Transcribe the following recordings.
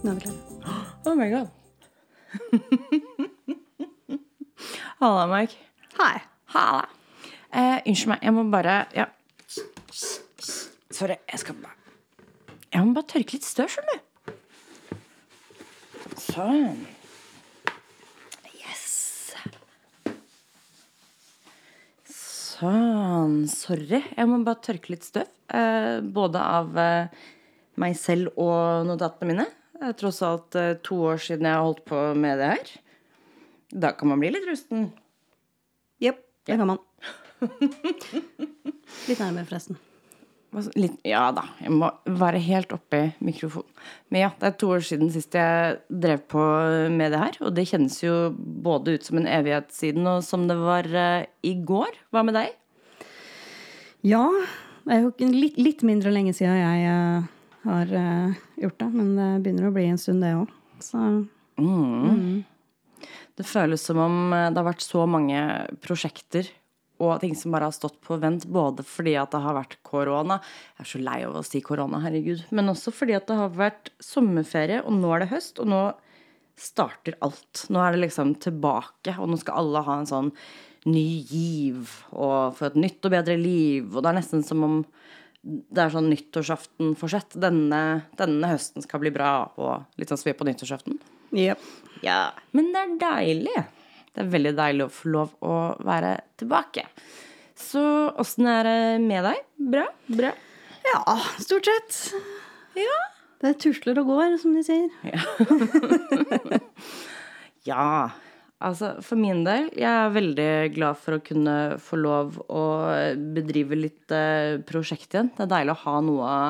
Nå er vi klare. Oh my god. Halla, Mike. Hei. Halla. Eh, unnskyld meg, jeg må bare ja. Sorry, jeg skal bare Jeg må bare tørke litt støv, skjønner du. Sånn. Sånn. Sorry. Jeg må bare tørke litt støv. Eh, både av eh, meg selv og notatene mine. Det er tross alt eh, to år siden jeg har holdt på med det her. Da kan man bli litt rusten. Jepp, det kan man. Litt nærmere, forresten. Litt, ja da, jeg må være helt oppi mikrofonen. Men ja, det er to år siden sist jeg drev på med det her. Og det kjennes jo både ut som en evighet siden og som det var uh, i går. Hva med deg? Ja, det er jo litt, litt mindre lenge siden jeg eh, har eh, gjort det. Men det begynner å bli en stund, det òg. Så Det føles som om eh, det har vært så mange prosjekter og ting som bare har stått på vent, både fordi at det har vært korona Jeg er så lei av å si korona, herregud. Men også fordi at det har vært sommerferie, og nå er det høst, og nå starter alt. Nå er det liksom tilbake, og nå skal alle ha en sånn ny giv og få et nytt og bedre liv. Og det er nesten som om det er sånn nyttårsaftenforsett. Denne, denne høsten skal bli bra, og litt sånn som vi er på nyttårsaften. Yep. Ja, men det er deilig. Det er veldig deilig å få lov å være tilbake. Så åssen er det med deg? Bra? Bra? Ja, stort sett. Ja. Det tusler og går, som de sier. Ja. Ja. Altså, for min del, jeg er veldig glad for å kunne få lov å bedrive litt eh, prosjekt igjen. Det er deilig å ha noe å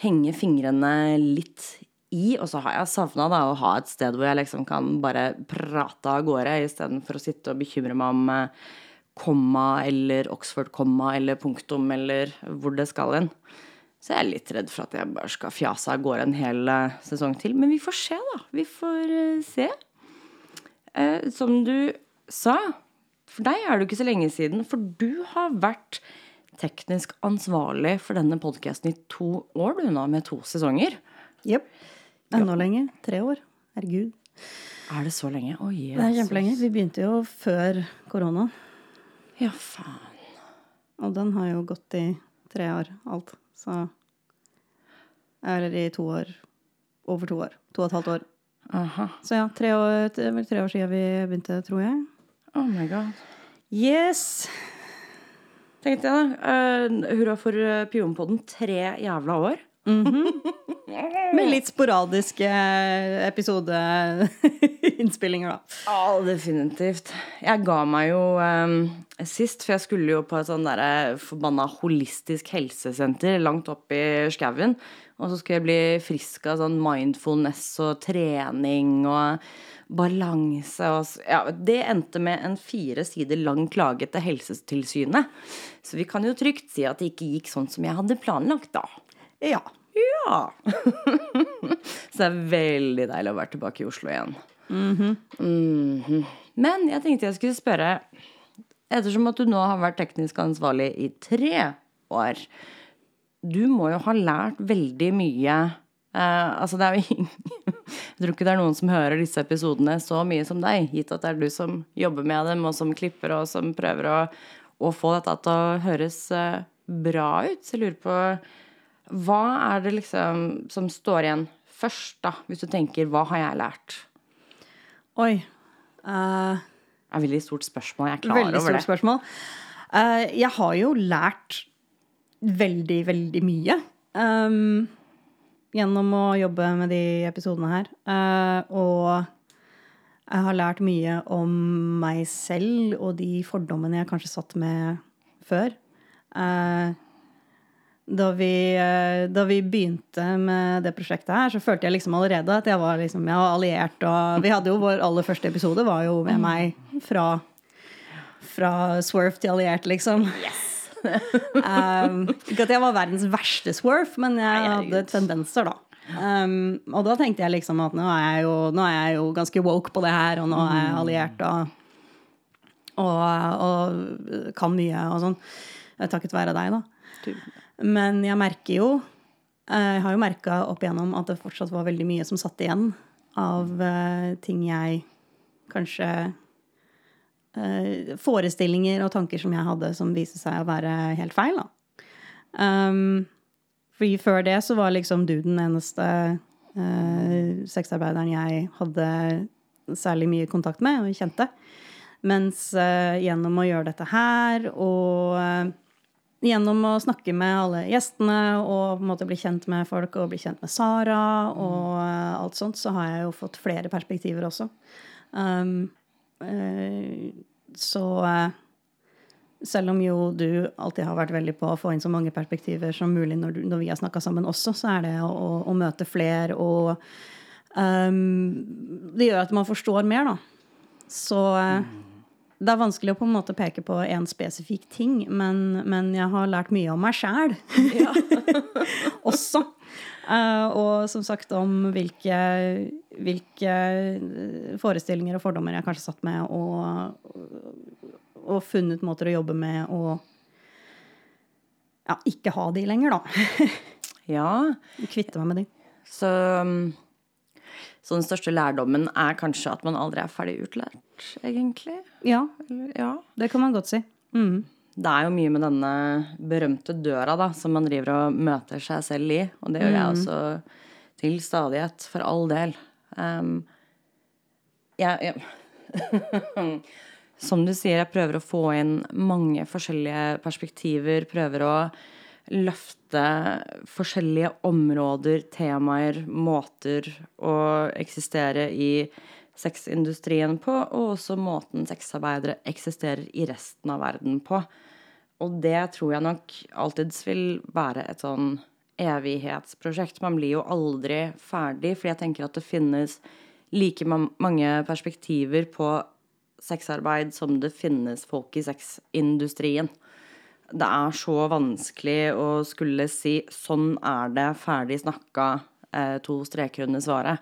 henge fingrene litt i. Og så har jeg savna å ha et sted hvor jeg liksom kan bare prate av gårde, istedenfor å sitte og bekymre meg om eh, komma eller Oxford-komma eller punktum eller hvor det skal hen. Så jeg er litt redd for at jeg bare skal fjase av gårde en hel eh, sesong til. Men vi får se, da. Vi får se. Eh, som du sa, for deg er det ikke så lenge siden, for du har vært teknisk ansvarlig for denne podkasten i to år, du nå, med to sesonger. Jepp. Enda lenger. Tre år. Herregud. Er det så lenge? Å, Jesus. Det er kjempelenge. Vi begynte jo før korona. Ja, faen. Og den har jo gått i tre år, alt. Så Eller i to år. Over to år. To og et halvt år. Aha. Så ja, tre år, det er vel tre år siden vi begynte, tror jeg. Oh my god. Yes! Tenkte jeg, da. Uh, hurra for uh, Pionpodden. Tre jævla år. Med litt sporadiske episodeinnspillinger, da. Ja, definitivt. Jeg ga meg jo um, sist, for jeg skulle jo på et sånn derre forbanna holistisk helsesenter langt opp i skauen. Og så skulle jeg bli frisk av sånn mindfulness og trening og balanse og Ja, det endte med en fire sider lang klage til Helsetilsynet. Så vi kan jo trygt si at det ikke gikk sånn som jeg hadde planlagt, da. Ja. Ja. Så det er veldig deilig å være tilbake i Oslo igjen. Mhm. Men jeg tenkte jeg skulle spørre Ettersom at du nå har vært teknisk ansvarlig i tre år Du må jo ha lært veldig mye eh, Altså, det er jo ingen Jeg tror ikke det er noen som hører disse episodene så mye som deg, gitt at det er du som jobber med dem, og som klipper, og som prøver å, å få dette til å høres eh, bra ut. Så jeg lurer på hva er det liksom som står igjen først, da, hvis du tenker 'hva har jeg lært'? Oi. Uh, Det er et veldig stort spørsmål. Jeg er klar over det. veldig stort spørsmål. Uh, jeg har jo lært veldig, veldig mye. Um, gjennom å jobbe med de episodene her. Uh, og jeg har lært mye om meg selv og de fordommene jeg kanskje satt med før. Uh, da vi, eh, da vi begynte med det prosjektet her, så følte jeg liksom allerede at jeg var liksom, jeg var alliert. Og vi hadde jo vår aller første episode var jo med meg fra, fra swerve til alliert, liksom. Um, ikke at jeg var verdens verste swerve, men jeg hadde tendenser, da. Um, og da tenkte jeg liksom at nå er jeg, jo, nå er jeg jo ganske woke på det her, og nå er jeg alliert. Og, Og, og kan mye og sånn. Eh, Takket være deg, da. Men jeg merker jo eh, Jeg har jo merka opp igjennom at det fortsatt var veldig mye som satt igjen av eh, ting jeg kanskje Forestillinger og tanker som jeg hadde som viste seg å være helt feil, da. Um, fordi før det så var liksom du den eneste uh, sexarbeideren jeg hadde særlig mye kontakt med og kjente. Mens uh, gjennom å gjøre dette her og uh, gjennom å snakke med alle gjestene og på en måte bli kjent med folk og bli kjent med Sara og eh, alt sånt, så har jeg jo fått flere perspektiver også. Um, eh, så eh, selv om jo du alltid har vært veldig på å få inn så mange perspektiver som mulig når, du, når vi har snakka sammen også, så er det å, å, å møte flere og um, Det gjør at man forstår mer, da. Så eh, det er vanskelig å på en måte peke på en spesifikk ting, men, men jeg har lært mye om meg sjæl også. Eh, og som sagt om hvilke, hvilke forestillinger og fordommer jeg kanskje satt med, og, og funnet måter å jobbe med og ja, ikke ha de lenger, da. Ja. Kvitte meg med de. Så, så den største lærdommen er kanskje at man aldri er ferdig utlært, egentlig. Ja, Eller, ja. det kan man godt si. Mm. Det er jo mye med denne berømte døra da, som man driver og møter seg selv i. Og det gjør jeg også til stadighet, for all del. Um, jeg, jeg Som du sier, jeg prøver å få inn mange forskjellige perspektiver. Prøver å løfte forskjellige områder, temaer, måter å eksistere i sexindustrien på, og også måten sexarbeidere eksisterer i resten av verden på. Og det tror jeg nok alltids vil være et sånn evighetsprosjekt. Man blir jo aldri ferdig, for jeg tenker at det finnes like mange perspektiver på sexarbeid som det finnes folk i sexindustrien. Det er så vanskelig å skulle si 'sånn er det, ferdig snakka', eh, to streker under svaret.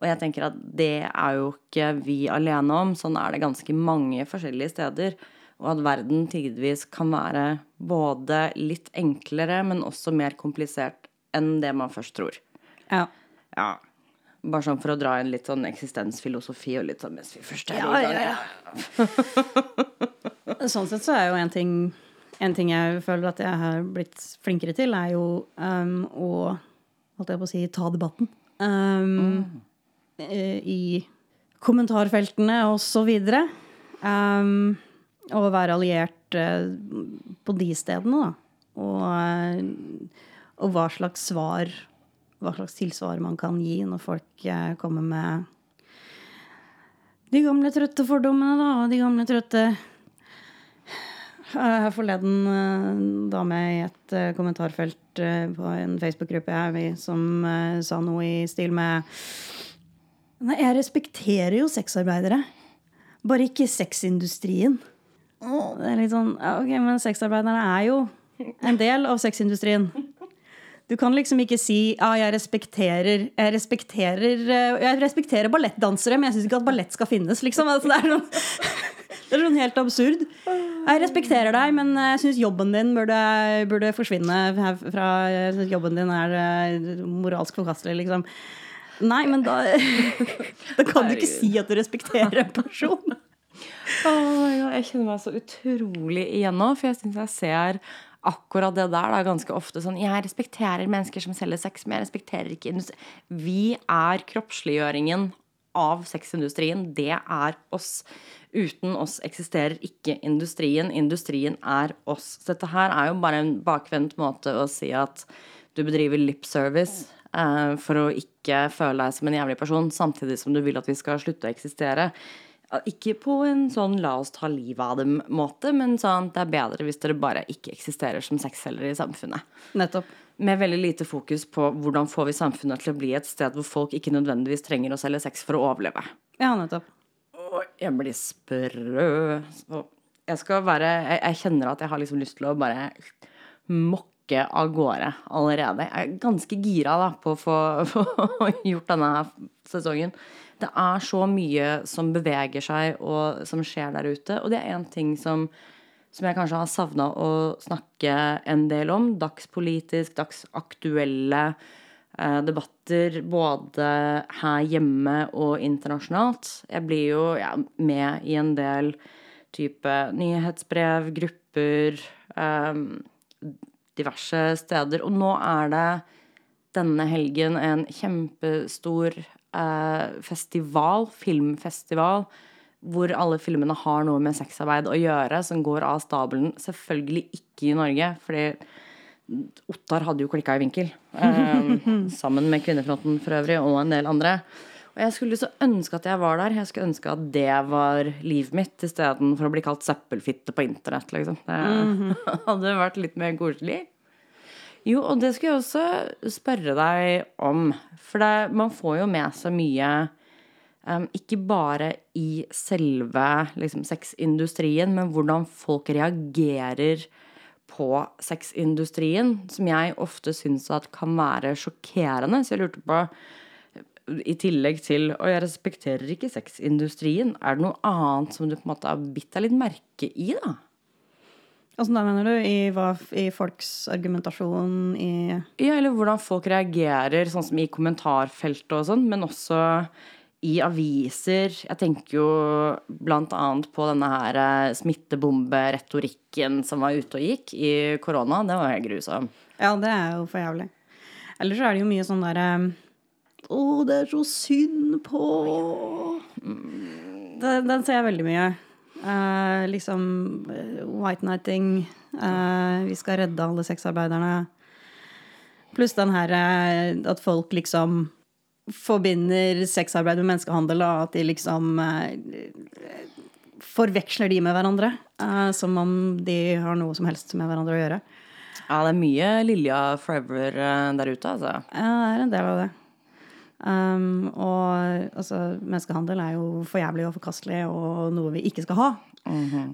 Og jeg tenker at det er jo ikke vi alene om. Sånn er det ganske mange forskjellige steder. Og at verden tidvis kan være både litt enklere, men også mer komplisert enn det man først tror. Ja. Ja. Bare sånn for å dra inn litt sånn eksistensfilosofi og litt sånn mens vi først er i Ja, gang. ja, Sånn sett så er jo en ting En ting jeg føler at jeg har blitt flinkere til, er jo um, å holdt jeg på å si, ta debatten. Um, mm. I kommentarfeltene og så videre. Um, og være alliert eh, på de stedene, da. Og, eh, og hva slags svar Hva slags tilsvar man kan gi når folk eh, kommer med de gamle, trøtte fordommene, da, og de gamle, trøtte Her forleden da dame i et kommentarfelt på en Facebook-gruppe jeg er med i, som sa noe i stil med Nei, jeg respekterer jo sexarbeidere, bare ikke sexindustrien. Det er litt sånn Ok, men sexarbeiderne er jo en del av sexindustrien. Du kan liksom ikke si ja, jeg respekterer Jeg respekterer, eh, jeg respekterer ballettdansere, men jeg syns ikke at ballett skal finnes, liksom. Altså, det, er noe det er sånn helt absurd. Jeg respekterer deg, men jeg syns jobben din burde, burde forsvinne herfra. Jeg synes jobben din er eh, moralsk forkastelig, liksom. Nei, men da Da kan du ikke si at du respekterer en person. Ja, jeg kjenner meg så utrolig igjen nå, for jeg syns jeg ser akkurat det der da, ganske ofte sånn Jeg respekterer mennesker som selger sex, men jeg respekterer ikke industri. Vi er kroppsliggjøringen av sexindustrien. Det er oss. Uten oss eksisterer ikke industrien. Industrien er oss. Så dette her er jo bare en bakvendt måte å si at du bedriver lip service eh, for å ikke føle deg som en jævlig person, samtidig som du vil at vi skal slutte å eksistere. Ikke på en sånn la oss ta livet av dem-måte, men sånn det er bedre hvis dere bare ikke eksisterer som sexselgere i samfunnet. Nettopp. Med veldig lite fokus på hvordan får vi samfunnet til å bli et sted hvor folk ikke nødvendigvis trenger å selge sex for å overleve. Ja, nettopp. Og jeg blir sprø. Jeg skal være jeg, jeg kjenner at jeg har liksom lyst til å bare mokke av gårde allerede. Jeg er ganske gira da, på å få, gjort denne her sesongen. Det er så mye som beveger seg, og som skjer der ute. Og det er én ting som, som jeg kanskje har savna å snakke en del om. Dagspolitisk, dagsaktuelle eh, debatter både her hjemme og internasjonalt. Jeg blir jo ja, med i en del type nyhetsbrev, grupper, eh, diverse steder. Og nå er det denne helgen en kjempestor eh, festival, filmfestival, hvor alle filmene har noe med sexarbeid å gjøre, som går av stabelen. Selvfølgelig ikke i Norge, fordi Ottar hadde jo klikka i vinkel. Eh, sammen med Kvinnefronten for øvrig, og en del andre. Og jeg skulle så ønske at jeg var der. Jeg skulle ønske at det var livet mitt, istedenfor å bli kalt søppelfitte på internett, liksom. Det hadde vært litt mer koselig. Jo, og det skulle jeg også spørre deg om. For det, man får jo med seg mye um, ikke bare i selve liksom, sexindustrien, men hvordan folk reagerer på sexindustrien, som jeg ofte syns kan være sjokkerende. Så jeg lurte på i tillegg til Og jeg respekterer ikke sexindustrien. Er det noe annet som du på en måte har bitt deg litt merke i, da? Åssen da, mener du? I, hva, I, folks argumentasjon? I Ja, eller hvordan folk reagerer, sånn som i kommentarfeltet og sånn, men også i aviser. Jeg tenker jo blant annet på denne her eh, smittebomberetorikken som var ute og gikk i korona. Det var helt grusom. Ja, det er jo for jævlig. Ellers er det jo mye sånn derre eh, Å, det er så synd på mm. den, den ser jeg veldig mye. Uh, liksom uh, white nighting. Uh, vi skal redde alle sexarbeiderne. Pluss den her at folk liksom forbinder sexarbeid med menneskehandel, og at de liksom forveksler de med hverandre. som om de har noe som helst med hverandre å gjøre. Ja, det er mye Lilja Forever der ute, altså. Ja, det er en del av det. Um, og altså, menneskehandel er jo for jævlig og forkastelig og noe vi ikke skal ha. Mm -hmm.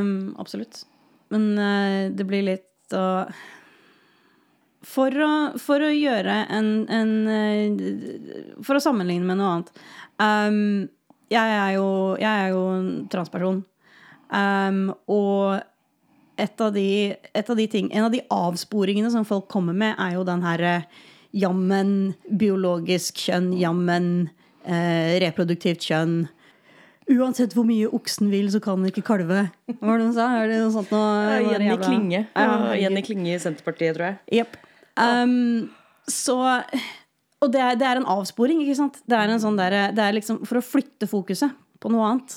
um, absolutt. Men uh, det blir litt å uh, for, for å, gjøre en, en uh, For å sammenligne med noe annet. Um, jeg, er jo, jeg er jo en transperson. Um, og et av de, et av de ting, en av de avsporingene som folk kommer med, er jo den herre jammen biologisk kjønn, jammen eh, reproduktivt kjønn. Uansett hvor mye oksen vil, så kan den ikke kalve. Hva var det hun sa? Er det noe sånt noe, Ja, Jenny Klinge. Ja, Jenny Klinge i Senterpartiet, tror jeg. Yep. Um, så Og det er, det er, en avsporing, ikke sant? Det er, en sånn der, det er liksom for å flytte fokuset på noe annet.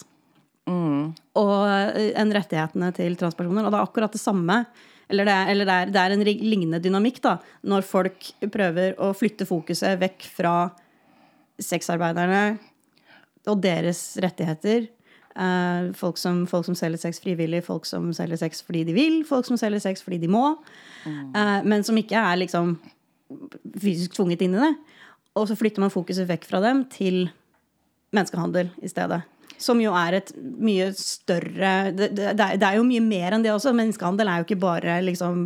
Mm. Og eh, enn rettighetene til transpersoner. Og det er akkurat det samme eller, det er, eller det, er, det er, en lignende dynamikk da, når folk prøver å flytte fokuset vekk fra sexarbeiderne og deres rettigheter. Uh, folk, som, folk, som, selger sex frivillig, folk som selger sex fordi de vil, folk som selger sex fordi de må. Eh, men som ikke er liksom fysisk tvunget inn i det. Og så flytter man fokuset vekk fra dem til menneskehandel i stedet. Som jo er et mye større Det, det, det er jo mye mer enn det også. Menneskehandel er jo ikke bare liksom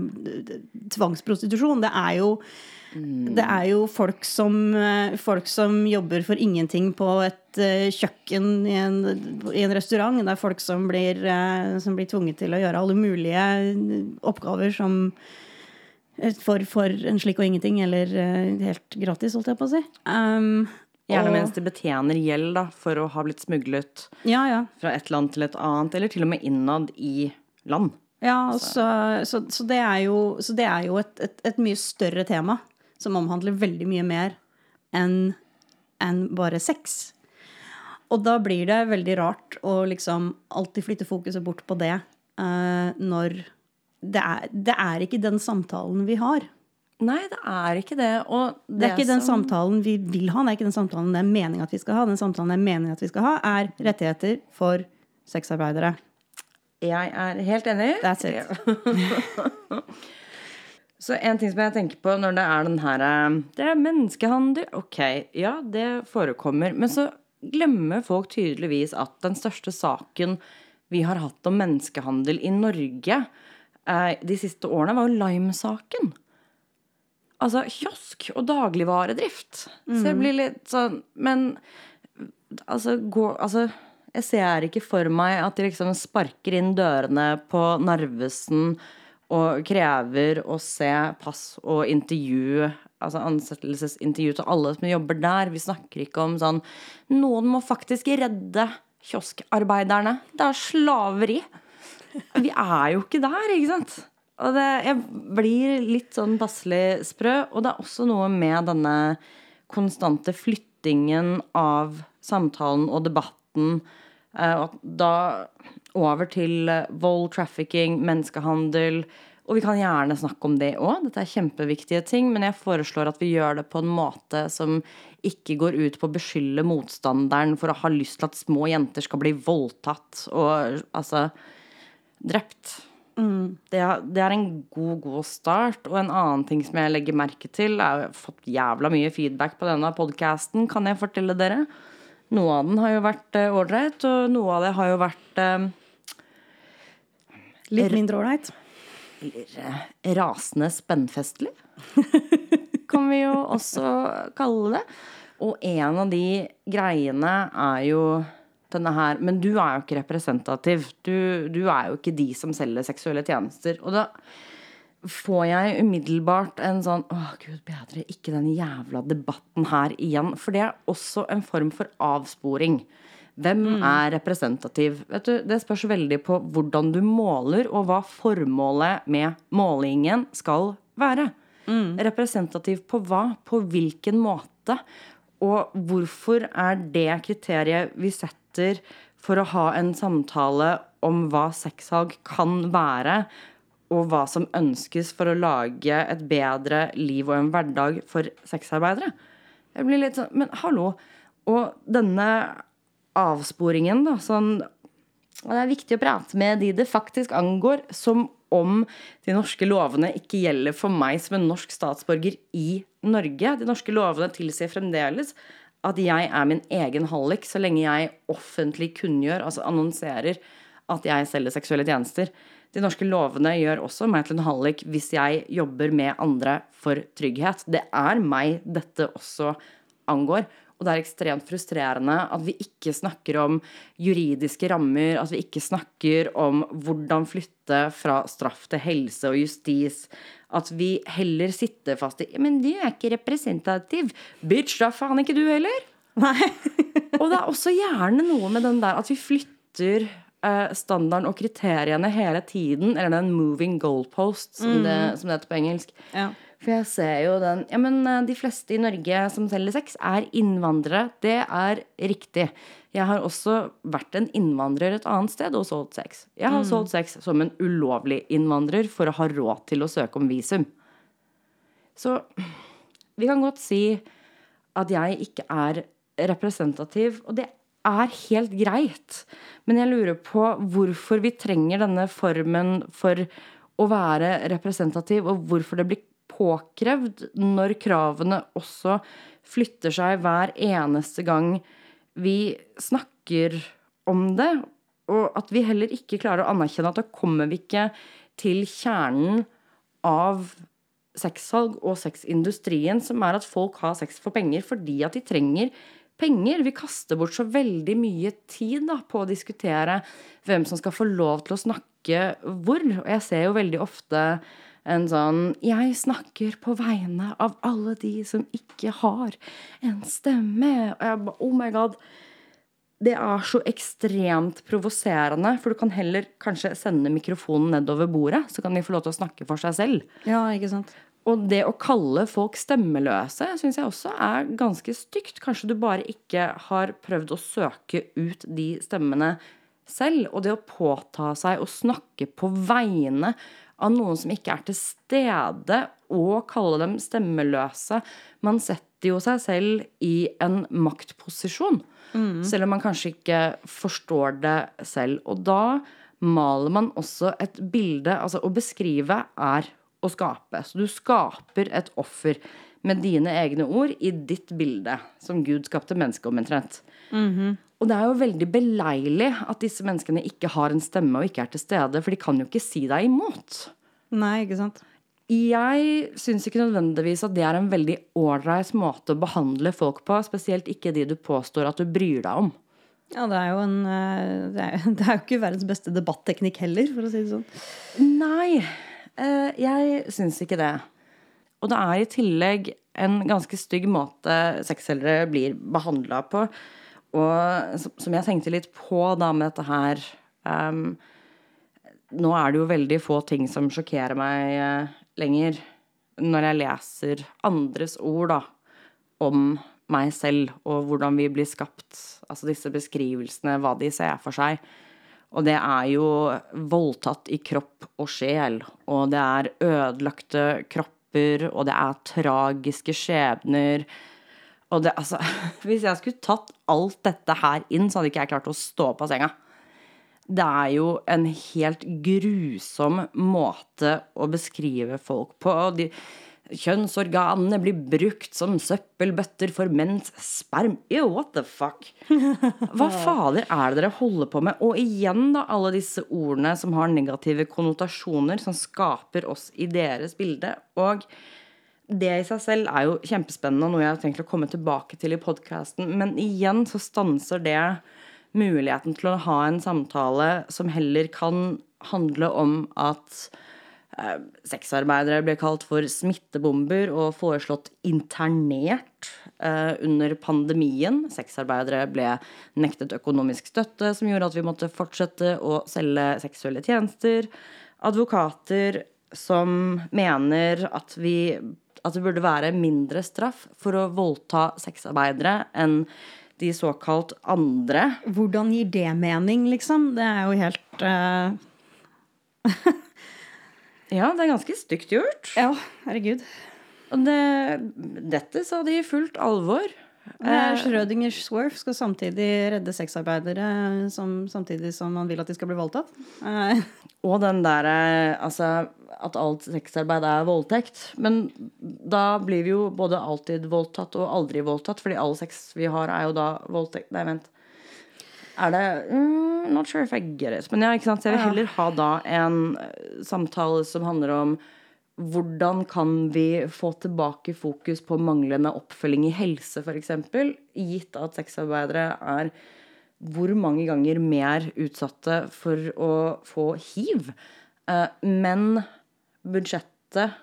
tvangsprostitusjon. Det er jo det er jo folk som, folk som, jobber for ingenting på et uh, kjøkken i en, i en, restaurant. Det er folk som blir, uh, som blir, tvunget til å gjøre alle mulige oppgaver som for, for en slik og ingenting, eller helt gratis, holdt jeg på å si. Um, Gjerne mens de betjener gjeld da, for å ha blitt smuglet ja, ja. fra et land til et annet, eller til og med innad i land. Ja, så, så, så det er jo, det er jo et, et, et, mye større tema som omhandler veldig mye mer enn en bare sex. Og da blir det veldig rart å liksom alltid flytte fokuset bort på det uh, når det er, det er ikke den samtalen vi har. Nei, det er ikke det. Og det, det er ikke den samtalen vi vil ha, det er ikke den samtalen det er meningen at vi skal ha. Den samtalen det er meningen at vi skal ha, er rettigheter for sexarbeidere. Jeg er helt enig. That's it. Så en ting som jeg tenker på når det er den her eh, Det er menneskehandel. Ok, ja, det forekommer. Men så glemmer folk tydeligvis at den største saken vi har hatt om menneskehandel i Norge, eh, de siste årene, var jo Lime-saken. Altså kiosk og dagligvaredrift. Så det blir litt sånn Men altså, gå, altså Jeg ser ikke for meg at de liksom sparker inn dørene på Narvesen og krever å se pass og intervju Altså ansettelsesintervju til alle som jobber der. Vi snakker ikke om sånn Noen må faktisk redde kioskarbeiderne. Det er slaveri. Vi er jo ikke der, ikke sant? Og det, jeg blir litt sånn passelig sprø. Og det er også noe med denne konstante flyttingen av samtalen og debatten. eh, da over til vold, trafficking, menneskehandel. Og vi kan gjerne snakke om det òg. Dette er kjempeviktige ting. Men jeg foreslår at vi gjør det på en måte som ikke går ut på å beskylde motstanderen for å ha lyst til at små jenter skal bli voldtatt og altså drept. Det, er- det er en god, god start. Og en annen ting som jeg legger merke til, er Jeg har fått jævla mye feedback på denne podkasten, kan jeg fortelle dere. Noe av den har jo vært ålreit, uh, og noe av det har jo vært uh, Litt mindre ålreit. eller rasende spennfestlig. kan vi jo også kalle det. Og en av de greiene er jo denne her Men du er jo ikke representativ. Du, du er jo ikke de som selger seksuelle tjenester. Og da får jeg umiddelbart en sånn Å, gud bedre, ikke den jævla debatten her igjen. For det er også en form for avsporing. Hvem er representativ? Vet du, Det spørs veldig på hvordan du måler, og hva formålet med målingen skal være. Representativ på hva? På hvilken måte? Og hvorfor er det kriteriet vi setter for å ha en samtale om hva sexsalg kan være, og hva som ønskes for å lage et bedre liv og en hverdag for sexarbeidere? Jeg blir litt sånn Men hallo. Og denne avsporingen, da, sånn det er viktig å prate med de det faktisk angår, som om de norske lovene ikke gjelder for meg som en norsk statsborger i Norge. De norske lovene tilsier fremdeles at jeg er min egen hallik så lenge jeg offentlig kunngjør, altså annonserer, at jeg selger seksuelle tjenester. De norske lovene gjør også meg til en hallik hvis jeg jobber med andre for trygghet. Det er meg dette også angår. Og det er ekstremt frustrerende at vi ikke snakker om juridiske rammer, at vi ikke snakker om hvordan flytte fra straff til helse og justis. At vi heller sitter fast i Men du er ikke representativ. Bitch, da faen ikke du heller. Nei. Og det er også gjerne noe med den der at vi flytter eh, standarden og kriteriene hele tiden. Eller den moving goalpost, som, det, som det heter på engelsk. Ja. For jeg ser jo den Ja, men eh, de fleste i Norge som selger sex, er innvandrere. Det er riktig. Jeg har også vært en innvandrer et annet sted og solgt sex. Jeg har solgt sex som en ulovlig innvandrer for å ha råd til å søke om visum. Så vi kan godt si at jeg ikke er representativ, og det er helt greit. Men jeg lurer på hvorfor vi trenger denne formen for å være representativ, og hvorfor det blir påkrevd når kravene også flytter seg hver eneste gang vi snakker om det. Og at vi heller ikke klarer å anerkjenne at da kommer vi ikke til kjernen av sexsalg og sexindustrien, som er at folk har sex for penger fordi at de trenger penger. Vi kaster bort så veldig mye tid da, på å diskutere hvem som skal få lov til å snakke hvor. Og jeg ser jo veldig ofte en sånn Jeg snakker på vegne av alle de som ikke har en stemme. Og jeg bare Oh my god. Det er så ekstremt provoserende, for du kan heller kanskje sende mikrofonen nedover bordet, så kan de få lov til å snakke for seg selv. ja, ikke sant. Og det å kalle folk stemmeløse syns jeg også er ganske stygt. Kanskje du bare ikke har prøvd å søke ut de stemmene selv. Og det å påta seg å snakke på vegne av noen som ikke er til stede, og kalle dem stemmeløse Man setter jo seg selv i en maktposisjon. Selv om man kanskje ikke forstår det selv. Og da maler man også et bilde Altså, å beskrive er å skape. Så du skaper et offer med dine egne ord i ditt bilde, som Gud skapte mennesket omtrent. Og det er jo veldig beleilig at disse menneskene ikke har en stemme og ikke er til stede, for de kan jo ikke si deg imot. Nei, ikke sant? Jeg syns ikke nødvendigvis at det er en veldig ålreit måte å behandle folk på, spesielt ikke de du påstår at du bryr deg om. Ja, det er jo en eh, Det er, det er jo ikke verdens beste debatteknikk heller, for å si det sånn. Nei, eh, jeg syns ikke det. Og det er i tillegg en ganske stygg måte sexselgere blir behandla på. Og som jeg tenkte litt på da med dette her um, Nå er det jo veldig få ting som sjokkerer meg uh, lenger når jeg leser andres ord da, om meg selv og hvordan vi blir skapt. Altså disse beskrivelsene, hva de ser for seg. Og det er jo voldtatt i kropp og sjel, og det er ødelagte kropper, og det er tragiske skjebner. Og det, altså Hvis jeg skulle tatt alt dette her inn, så hadde ikke jeg klart å stå på senga. Det er jo en helt grusom måte å beskrive folk på. De, kjønnsorganene blir brukt som søppelbøtter for menns sperm. Ew, what the fuck? Hva fader er det dere holder på med? Og igjen, da, alle disse ordene som har negative konnotasjoner, som skaper oss i deres bilde. Og det i seg selv er jo kjempespennende, og noe jeg har tenkt å komme tilbake til i podkasten. Men igjen så stanser det muligheten til å ha en samtale som heller kan handle om at eh, sexarbeidere ble kalt for smittebomber og foreslått internert eh, under pandemien. Sexarbeidere ble nektet økonomisk støtte, som gjorde at vi måtte fortsette å selge seksuelle tjenester. Advokater som mener at vi at det burde være mindre straff for å voldta sexarbeidere enn de såkalt andre. Hvordan gir det mening, liksom? Det er jo helt uh... Ja, det er ganske stygt gjort. Ja, herregud. Og det, dette sa de i fullt alvor. Eh, Schrødingers Swerf skal samtidig redde sexarbeidere som, samtidig som man vil at de skal bli voldtatt. Eh, Og den derre Altså at alt sexarbeid er voldtekt. Men da blir vi jo både alltid voldtatt og aldri voldtatt, fordi all sex vi har, er jo da voldtekt. Nei, vent. Er det mm, Not sure if I get it. Men ja, ikke sant. Så jeg vil heller ha da en eh, samtale som handler om hvordan kan vi få tilbake fokus på manglende oppfølging i helse, f.eks., gitt at sexarbeidere er hvor mange ganger mer utsatte for å få hiv. Eh, Men budsjettet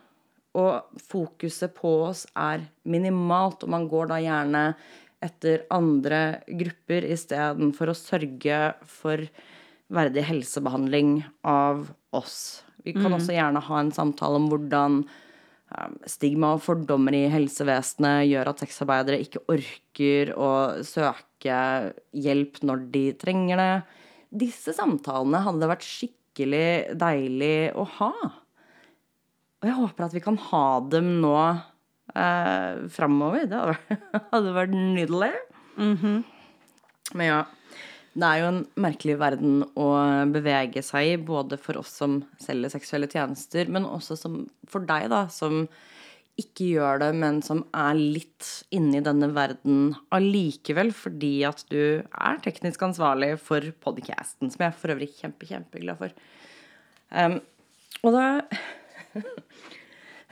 og fokuset på oss er minimalt, og man går da gjerne etter andre grupper istedenfor å sørge for verdig helsebehandling av oss. Vi kan også gjerne ha en samtale om hvordan um, stigma og fordommer i helsevesenet gjør at sexarbeidere ikke orker å søke hjelp når de trenger det. Disse samtalene hadde det vært skikkelig deilig å ha. Og jeg håper at vi kan ha dem nå eh, framover. Det hadde vært, hadde vært nydelig. Men ja. Det er jo en merkelig verden å bevege seg i, både for oss som selger seksuelle tjenester, men også for deg, da, som ikke gjør det, men som er litt inne i denne verden allikevel, fordi at du er teknisk ansvarlig for podcasten, som jeg er for øvrig kjempe, kjempeglad for. Um, og da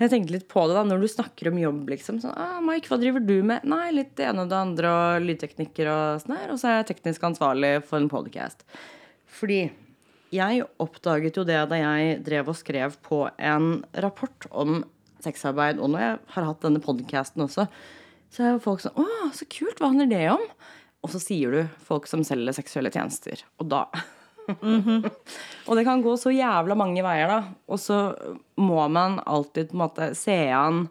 Jeg tenkte litt på det da, når du snakker om jobb, liksom. Sånn, ah, Mike, hva driver du med? Nei, litt det ene og det andre, og lydteknikker og sånn her. Og så er jeg teknisk ansvarlig for en podcast. Fordi jeg oppdaget jo det da jeg drev og skrev på en rapport om sexarbeid, og når jeg har hatt denne podcasten også, så er jo folk sånn Å, så kult, hva handler det om? Og så sier du folk som selger seksuelle tjenester. Og da Og det kan gå så jævla mange veier, da. Og så må man alltid på en måte se an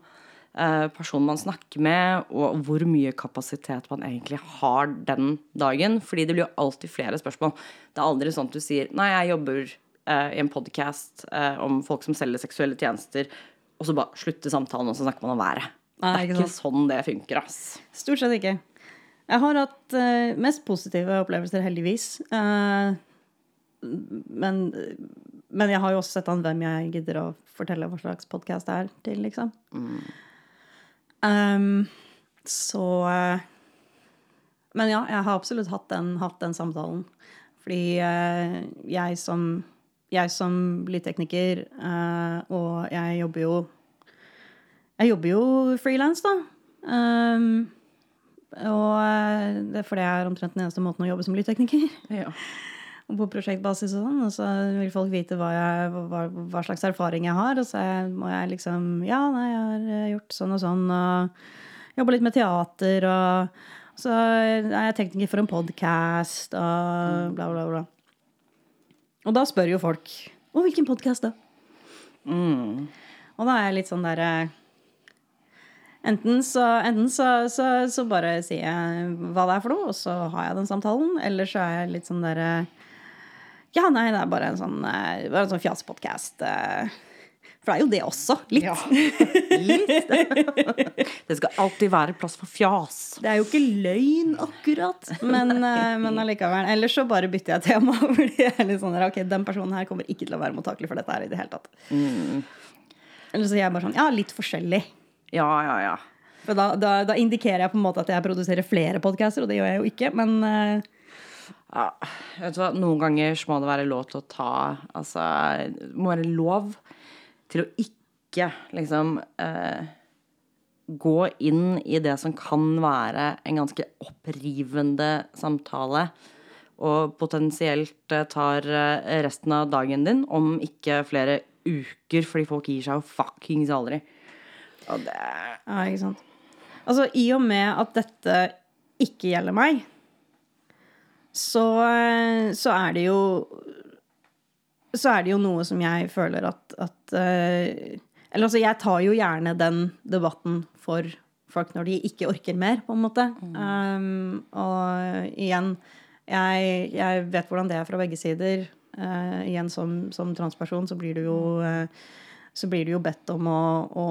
eh, personen man snakker med, og hvor mye kapasitet man egentlig har den dagen. Fordi det blir jo alltid flere spørsmål. Det er aldri sånn at du sier Nei, jeg jobber eh, i en podkast eh, om folk som selger seksuelle tjenester, og så bare slutter samtalen, og så snakker man om været. Nei, det er ikke ikke sånn det funker, ass. Stort sett ikke. Jeg har hatt uh, mest positive opplevelser, heldigvis. Eh, men, men jeg har jo også sett an hvem jeg gidder å fortelle hva slags podkast det er til, liksom. Um, så Men ja, jeg har absolutt hatt den, hatt den samtalen. Fordi uh, jeg som jeg som lydtekniker, uh, og jeg jobber jo Jeg jobber jo frilans, da. Um, og eh, det er fordi jeg er omtrent den eneste måten å jobbe som lydtekniker. Ja. På prosjektbasis og sånn. Og så vil folk vite hva, jeg, hva, hva slags erfaring jeg har. Og så må jeg liksom Ja, nei, jeg har eh, gjort sånn og sånn. Og jobba litt med teater. Og så er jeg tekniker for en podkast og bla, bla, bla. Og da spør jo folk Å, hvilken podkast, da? Mm. Og da er jeg litt sånn derre Enten, så, enten så, så, så, bare sier jeg hva det er for noe, og så har jeg den samtalen. Eller så er jeg litt sånn derre Ja, nei, det er bare en sånn, eh, bare en sånn fjasepodkast. For det er jo det også. Litt. Ja. Litt. Det skal alltid være plass for fjas. Det er jo ikke løgn, akkurat. Men, eh, men allikevel. Ellers så bare bytter jeg tema. Fordi jeg er litt sånn der, ok, den personen her kommer ikke til å være mottakelig for dette her i det hele tatt. Mm. Eller så sier jeg bare sånn Ja, litt forskjellig. Ja, ja, ja. For da, da, da, indikerer jeg på en måte at jeg produserer flere podcaster, og det gjør jeg jo ikke, men. Ja, vet du hva, Noen ganger så må det være lov til å ta Altså, må være lov til å ikke liksom eh, gå inn i det som kan være en ganske opprivende samtale, og potensielt uh, tar resten av dagen din, om ikke flere uker, fordi folk gir seg jo fuckings aldri. Og det Ja, ikke sant. Altså, i og med at dette ikke gjelder meg, så, så er det jo Så er det jo noe som jeg føler at, at uh, Eller altså, jeg tar jo gjerne den debatten for folk når de ikke orker mer, på en måte. Mm. Um, og igjen, jeg, jeg, vet hvordan det er fra begge sider. Uh, igjen, som, som, transperson så blir du jo uh, så blir du jo bedt om å, å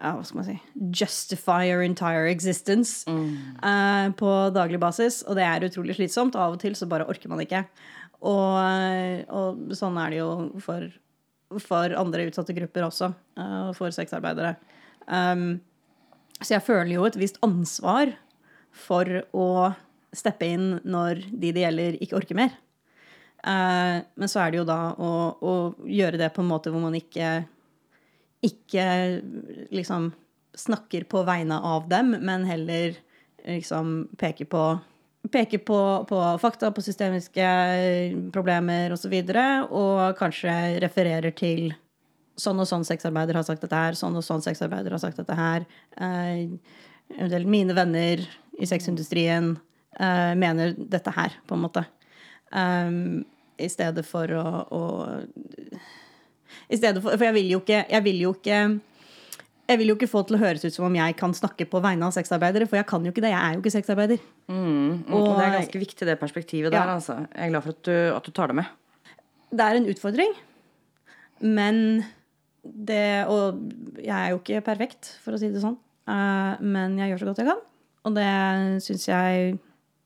hva skal man si justify your entire existence mm. uh, på daglig basis. Og det er utrolig slitsomt. Og av og til så bare orker man ikke. Og, og sånn er det jo for, for andre utsatte grupper også. Uh, for sexarbeidere. Um, så jeg føler jo et visst ansvar for å steppe inn når de det gjelder, ikke orker mer. Uh, men så er det jo da å, å, gjøre det på en måte hvor man ikke ikke liksom snakker på vegne av dem, men heller liksom peker på Peker på, på fakta, på systemiske problemer osv., og, så og kanskje refererer til sånn og sånn sexarbeider har sagt dette her, sånn og sånn sexarbeider har sagt dette her. Eventuelt eh, mine venner i sexindustrien eh, mener dette her, på en måte. Um, I stedet for å, å for, for jeg vil jo ikke jeg vil jo ikke jeg vil jo ikke få til å høres ut som om jeg kan snakke på vegne av sexarbeidere, for jeg kan jo ikke det. Jeg er jo ikke sexarbeider. Mm, og, og, det er ganske viktig, det perspektivet der. Ja. Altså. Jeg er glad for at du, at du, tar det med. Det er en utfordring, men det Og jeg er jo ikke perfekt, for å si det sånn, uh, men jeg gjør så godt jeg kan. Og det syns jeg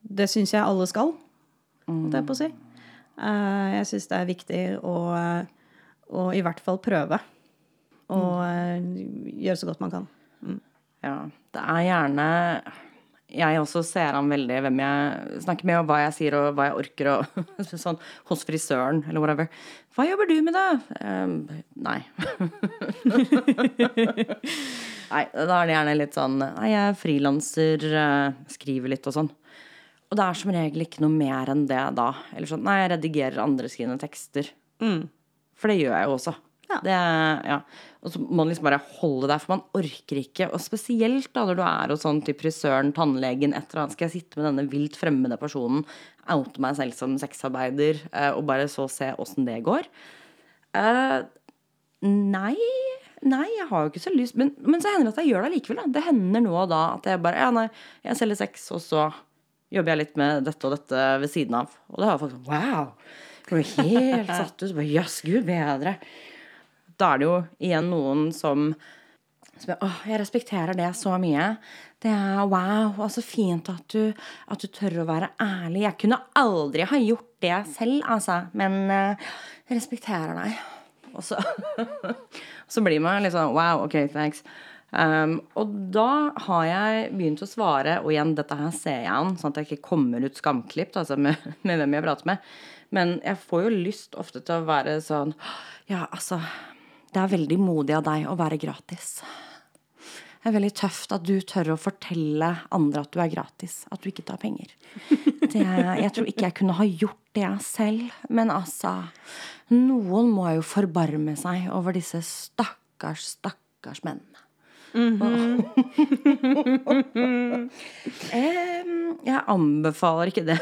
Det syns jeg alle skal, holdt jeg på å si. Uh, jeg syns det er viktig å og i hvert fall prøve. Og mm. gjøre så godt man kan. Mm. Ja. Det er gjerne Jeg også ser an veldig hvem jeg snakker med, og hva jeg sier, og hva jeg orker, og sånn hos frisøren, eller whatever. Hva jobber du med, da? Um, nei. nei, da er det gjerne litt sånn Nei, jeg er frilanser, uh, skriver litt og sånn. Og det er som regel ikke noe mer enn det da. Eller sånn Nei, jeg redigerer andre sine tekster. Mm. For det gjør jeg jo også. Ja. Det, ja. Og så må man liksom bare holde der, for man orker ikke. Og spesielt da når du er hos sånn type frisøren, tannlegen, et eller annet. Skal jeg sitte med denne vilt fremmede personen, oute meg selv som sexarbeider, eh, og bare så se åssen det går? Uh, nei. Nei, jeg har jo ikke så lyst. Men, men så hender det at jeg gjør det likevel. Da. Det hender nå og da at jeg bare Ja, nei, jeg selger sex, og så jobber jeg litt med dette og dette ved siden av. Og det har jeg faktisk Wow! Ble helt satt ut. Bare jøss, gud bedre. Da er det jo igjen noen som, som jeg, Åh, jeg respekterer det så mye. Det er wow, og så fint at du, at du tør å være ærlig. Jeg kunne aldri ha gjort det selv, altså. Men uh, jeg respekterer deg. Og så, så blir man litt sånn wow, ok, thanks. Um, og da har jeg begynt å svare, og igjen, dette her ser jeg an, sånn at jeg ikke kommer ut skamklipt altså med, med hvem jeg prater med. Men jeg får jo lyst ofte til å være sånn Ja, altså Det er veldig modig av deg å være gratis. Det er veldig tøft at du tør å fortelle andre at du er gratis. At du ikke tar penger. Det, jeg tror ikke jeg kunne ha gjort det selv. Men altså Noen må jo forbarme seg over disse stakkars, stakkars mennene. Em, jeg anbefaler ikke det.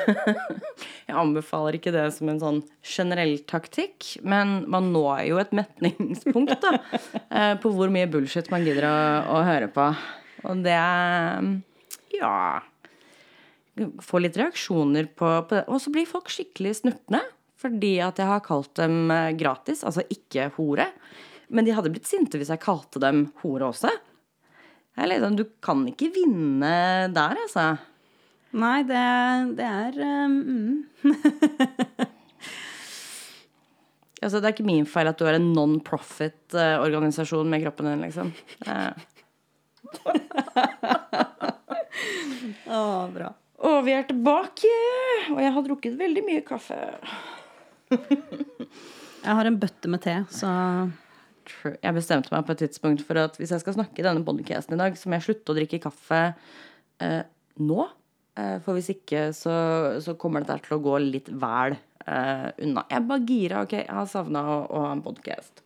jeg anbefaler ikke det som en sånn generell taktikk, men man når jo et metningspunkt da, eh, på hvor mye bullshit man gidder å, å høre på. Og det Ja. Få litt reaksjoner på, på det. Og så blir folk skikkelig snurtne fordi at jeg har kalt dem eh, gratis, altså ikke hore. Men de hadde blitt sinte hvis jeg kalte dem hore også. Sånn, Du kan ikke vinne der, altså. Nei, det, det er um, altså. Det er ikke min feil at du er en non-profit-organisasjon med kroppen din, liksom. Å, Å, bra. Og vi er tilbake, og jeg har drukket veldig mye kaffe. Jeg har en bøtte med te, så Jeg bestemte meg på et tidspunkt for at hvis jeg skal snakke i denne podcasten i dag, så må jeg slutte å drikke kaffe eh, nå. Eh, for hvis ikke så, så kommer dette til å gå litt vel eh, unna. Jeg er bare gira. Ok, jeg har savna å, å ha en podkast.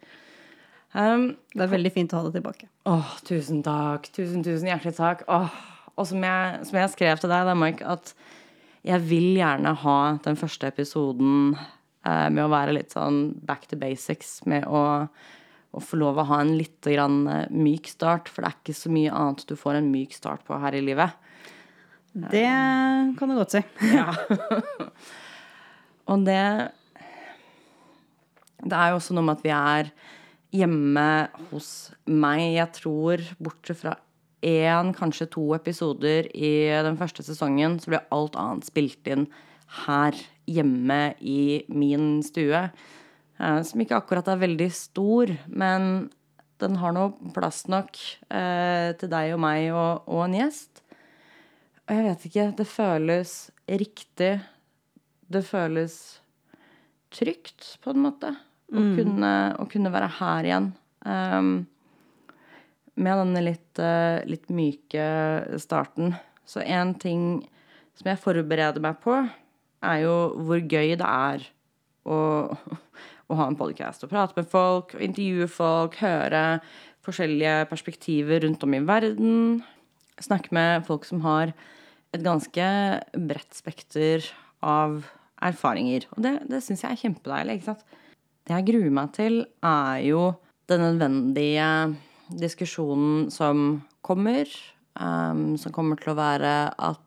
Um, det er veldig fint å ha det tilbake. Åh, tusen takk. Tusen, tusen hjertelig takk. Åh. Og som jeg, som jeg skrev til deg, da, Mike, at jeg vil gjerne ha den første episoden eh, med å være litt sånn back to basics. Med å, å få lov å ha en litt grann eh, myk start. For det er ikke så mye annet du får en myk start på her i livet. Det kan du godt si. Ja. Og det Det er jo også noe med at vi er hjemme hos meg. Jeg tror, bortsett fra én, kanskje to episoder i den første sesongen, så ble alt annet spilt inn her hjemme i min stue. Eh, som ikke akkurat er veldig stor, men den har nå plass nok eh, til deg og meg og, og en gjest. Og jeg vet ikke, det føles riktig. Det føles trygt, på en måte. Å, kunne, å kunne være her igjen. Um, med denne litt, uh, litt myke starten. Så en ting som jeg forbereder meg på, er jo hvor gøy det er å, å ha en podkast. og prate med folk, intervjue folk, høre forskjellige perspektiver rundt om i verden. Snakke med folk som har et ganske bredt spekter av erfaringer. Og det, det syns jeg er kjempedeilig. ikke sant? Det jeg gruer meg til, er jo den nødvendige diskusjonen som kommer. Um, som kommer til å være at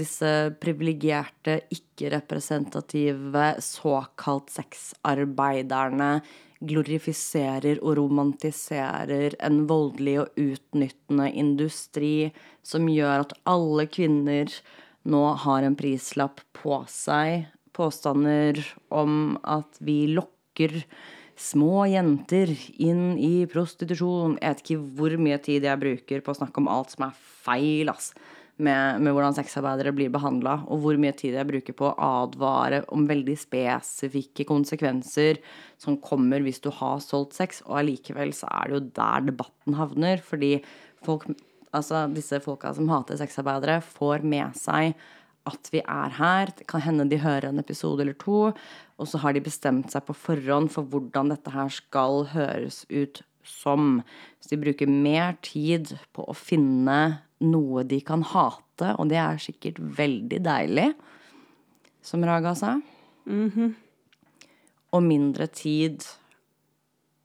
disse privilegerte, ikke-representative, såkalt sexarbeiderne glorifiserer og romantiserer en voldelig og utnyttende industri som gjør at alle kvinner nå har en prislapp på seg. Påstander om at vi lokker små jenter inn i prostitusjon. Jeg vet ikke hvor mye tid jeg bruker på å snakke om alt som er feil, ass med, med hvordan sexarbeidere blir behandla, og hvor mye tid jeg bruker på å advare om veldig spesifikke konsekvenser som kommer hvis du har solgt sex, og allikevel så er det jo der debatten havner, fordi folk, altså disse folka som hater sexarbeidere, får med seg at vi er her. Det kan hende de hører en episode eller to, og så har de bestemt seg på forhånd for hvordan dette her skal høres ut som. Så de bruker mer tid på å finne noe de kan hate, og det er sikkert veldig deilig, som Raga sa. Mm -hmm. Og mindre tid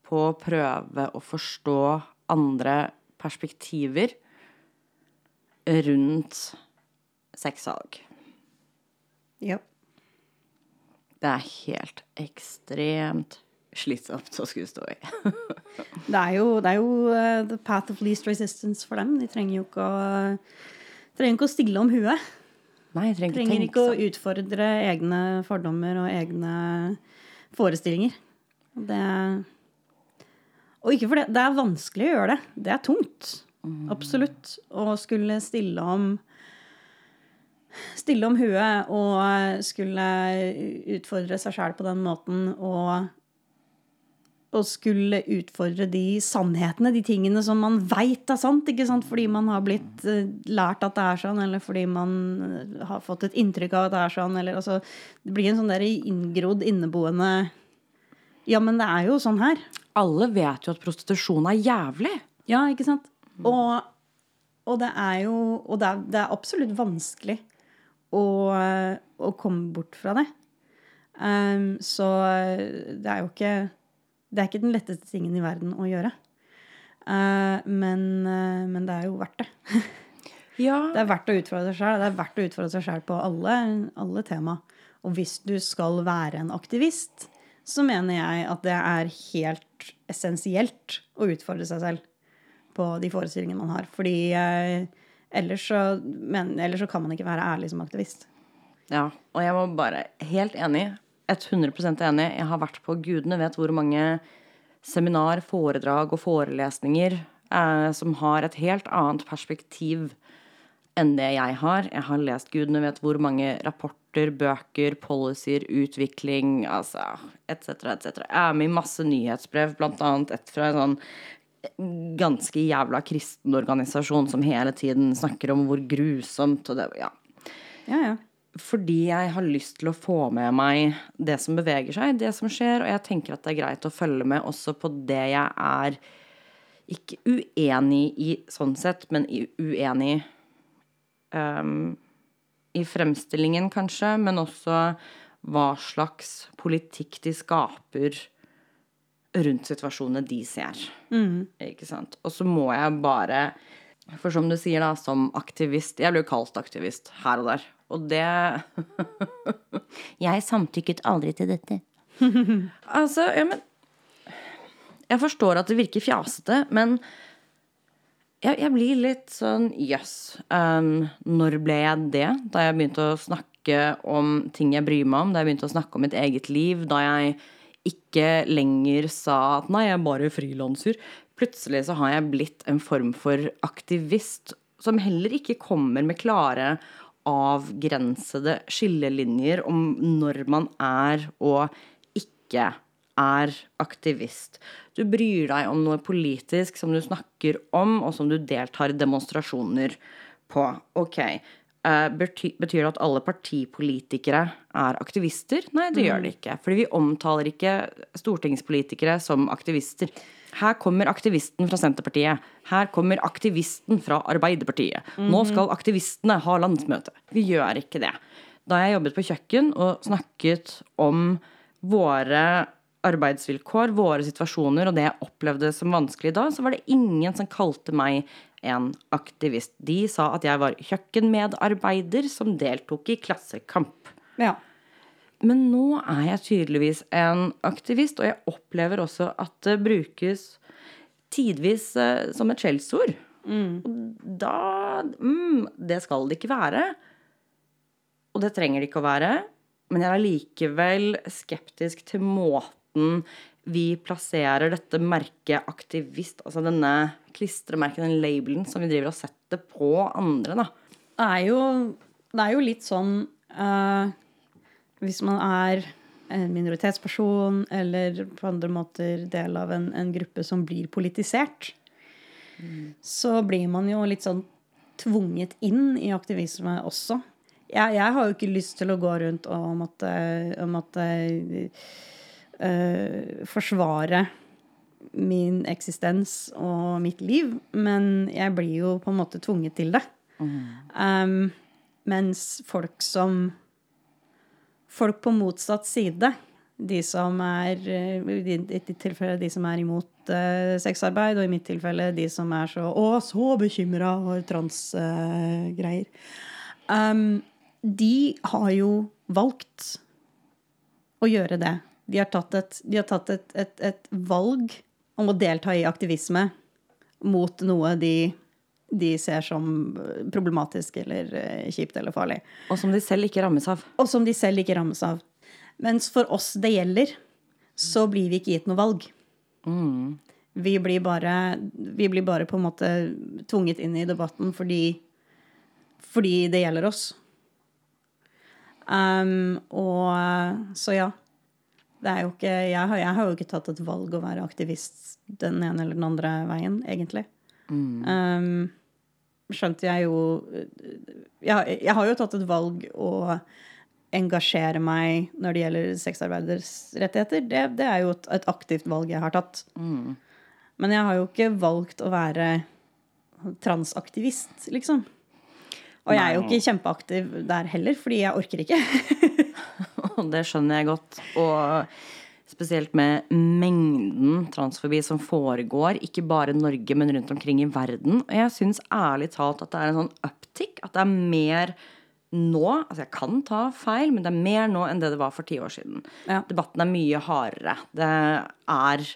på å prøve å forstå andre perspektiver rundt sexsalg. Ja. Det er helt ekstremt slitsomt å skulle stå i. det, er jo, det er jo uh, the path of least resistance for dem. De trenger jo ikke å, trenger ikke å stille om huet. Nei, jeg trenger, trenger ikke å utfordre egne fordommer og egne forestillinger. Det Og ikke for det. Det er vanskelig å gjøre det. Det er tungt. Mm. Absolutt. Å skulle stille om stille om huet og skulle utfordre seg sjæl på den måten og og skulle utfordre de sannhetene, de tingene som man veit er sant, ikke sant? fordi man har blitt eh, lært at det er sånn, eller fordi man eh, har fått et inntrykk av at det er sånn. Eller, altså, det blir en sånn der inngrodd, inneboende Ja, men det er jo sånn her. Alle vet jo at prostitusjon er jævlig. Ja, ikke sant? Og, og det er jo Og det er, det er absolutt vanskelig å, å komme bort fra det. Um, så det er jo ikke Det er ikke den letteste tingen i verden å gjøre. Uh, men, uh, men det er jo verdt det. Ja. Det er verdt å utfordre seg sjøl. Det er verdt å utfordre seg sjøl på alle, alle tema. Og hvis du skal være en aktivist, så mener jeg at det er helt essensielt å utfordre seg selv på de forestillingene man har. Fordi uh, ellers, så, men, ellers så kan man ikke være ærlig som aktivist. Ja, og jeg var bare Helt enig. 100% enig. Jeg har vært på gudene vet hvor mange seminar, foredrag og forelesninger eh, som har et helt annet perspektiv enn det jeg har. Jeg har lest gudene vet hvor mange rapporter, bøker, policyer, utvikling, altså etc., etc. Jeg er med i masse nyhetsbrev, blant annet et fra en sånn ganske jævla kristen organisasjon som hele tiden snakker om hvor grusomt og det Ja. Ja, ja. Fordi jeg har lyst til å få med meg det som beveger seg, det som skjer, og jeg tenker at det er greit å følge med også på det jeg er ikke uenig i sånn sett, men uenig um, i fremstillingen, kanskje, men også hva slags politikk de skaper rundt situasjonene de ser. Ikke sant? Og så må jeg bare For som du sier, da, som aktivist Jeg ble jo kalt aktivist her og der. Og det Jeg samtykket aldri til dette. altså, ja, men Jeg forstår at det virker fjasete, men jeg, jeg blir litt sånn jøss. Um, når ble jeg det? Da jeg begynte å snakke om ting jeg bryr meg om, da jeg begynte å snakke om mitt eget liv, da jeg ikke lenger sa at nei, jeg er bare frilanser. Plutselig så har jeg blitt en form for aktivist som heller ikke kommer med klare, avgrensede skillelinjer om når man er og ikke er aktivist. Du bryr deg om noe politisk som du snakker om, og som du deltar i demonstrasjoner på. Ok. eh, betyr det at alle partipolitikere er aktivister? Nei, det gjør det ikke. Fordi vi omtaler ikke stortingspolitikere som aktivister. Her kommer aktivisten fra Senterpartiet. Her kommer aktivisten fra Arbeiderpartiet. Nå skal aktivistene ha landsmøte. Vi gjør ikke det. Da jeg jobbet på kjøkken og snakket om våre arbeidsvilkår, våre situasjoner og det jeg opplevde som vanskelig da, så var det ingen som kalte meg en aktivist. De sa at jeg var kjøkkenmedarbeider som deltok i klassekamp. Ja. Men nå er jeg tydeligvis en aktivist, og jeg opplever også at det brukes tidvis eh, som et skjellsord. Og da mm, Det skal det ikke være. Og det trenger det ikke å være. Men jeg er likevel skeptisk til måten vi plasserer dette merket aktivist, altså denne klistremerket, den labelen, som vi driver og setter på andre, da. Det er jo, det er jo litt sånn eh, Hvis man er en minoritetsperson eller på andre måter del av en, en gruppe som blir politisert, så blir man jo litt sånn tvunget inn i aktivisme også. Jeg, jeg har jo ikke lyst til å gå rundt og måtte, måtte eh, forsvare min eksistens og mitt liv, men jeg blir jo på en måte tvunget til det. Um, mens folk som Folk på motsatt side, de som er eh, I ditt tilfelle de som er imot uh, sexarbeid, og i mitt tilfelle de som er så Å, så bekymra for transgreier. um, de har jo valgt å gjøre det. De har tatt et, har tatt et, et, et valg om å delta i aktivisme mot noe de, de ser som problematisk eller eh, kjipt eller farlig. Og som de selv ikke rammes av. Og som de selv ikke rammes av. Mens for oss det gjelder, så blir vi ikke gitt noe valg. Vi, blir bare, vi blir bare på en måte tvunget inn i debatten fordi, fordi det gjelder oss. Um, og så ja. Det er jo ikke, jeg, har, jeg har jo ikke tatt et valg å være aktivist den ene eller den andre veien, egentlig. Um, skjønte jeg jo jeg, jeg har jo tatt et valg å engasjere meg når det gjelder sexarbeiders rettigheter. Det, det er jo et, et, aktivt valg jeg har tatt. Men jeg har jo ikke valgt å være transaktivist, liksom. Og jeg er jo ikke kjempeaktiv der heller, fordi jeg orker ikke. det skjønner jeg godt. Og spesielt med mengden transfobi som foregår, ikke bare i Norge, men rundt omkring i verden. Og jeg syns ærlig talt at det er en sånn uptick. At det er mer nå Altså, jeg kan ta feil, men det er mer nå enn det det var for ti år siden. Ja. Debatten er mye hardere. Det er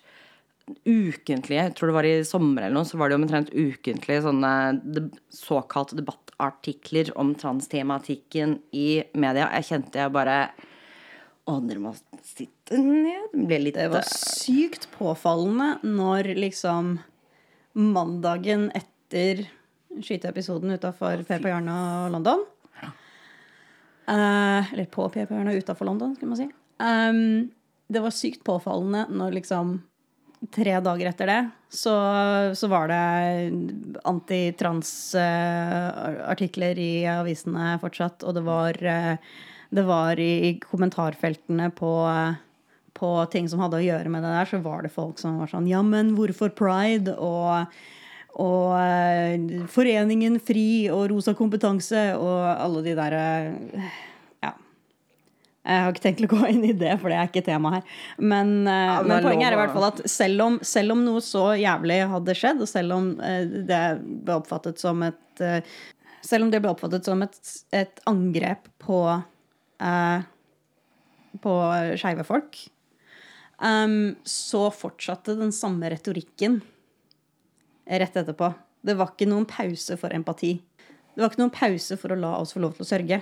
ukentlige Jeg tror det var i sommer eller noe, så var det omtrent ukentlige sånne de, såkalte debattartikler om transtematikken i media. Jeg kjente jeg bare Dere må sitte ned. Det litt Det var sykt påfallende når liksom mandagen etter skyteepisoden utafor på Jarna og London uh, Eller på på Jarna utafor London, skulle man si. Um, det var sykt påfallende når liksom tre dager etter det så, så var det antitrans-artikler i avisene fortsatt. Og det var, eh, det var i kommentarfeltene på, på ting som hadde å gjøre med det der, så var det folk som var sånn Ja, men hvorfor pride? Og, og uh, Foreningen Fri og Rosa kompetanse og alle de derre Ja. jeg har ikke tenkt å gå inn i det, for det er ikke tema her. Men, eh, ja, men poenget er i hvert fall at selv om, selv om, noe så jævlig hadde skjedd, og selv om eh, det ble oppfattet som et eh, Selv om det ble oppfattet som et, et angrep på uh, på skeive folk, um, så fortsatte den samme retorikken rett etterpå. Det var ikke noen pause for empati. Det var ikke noen pause for å la oss få lov til å sørge.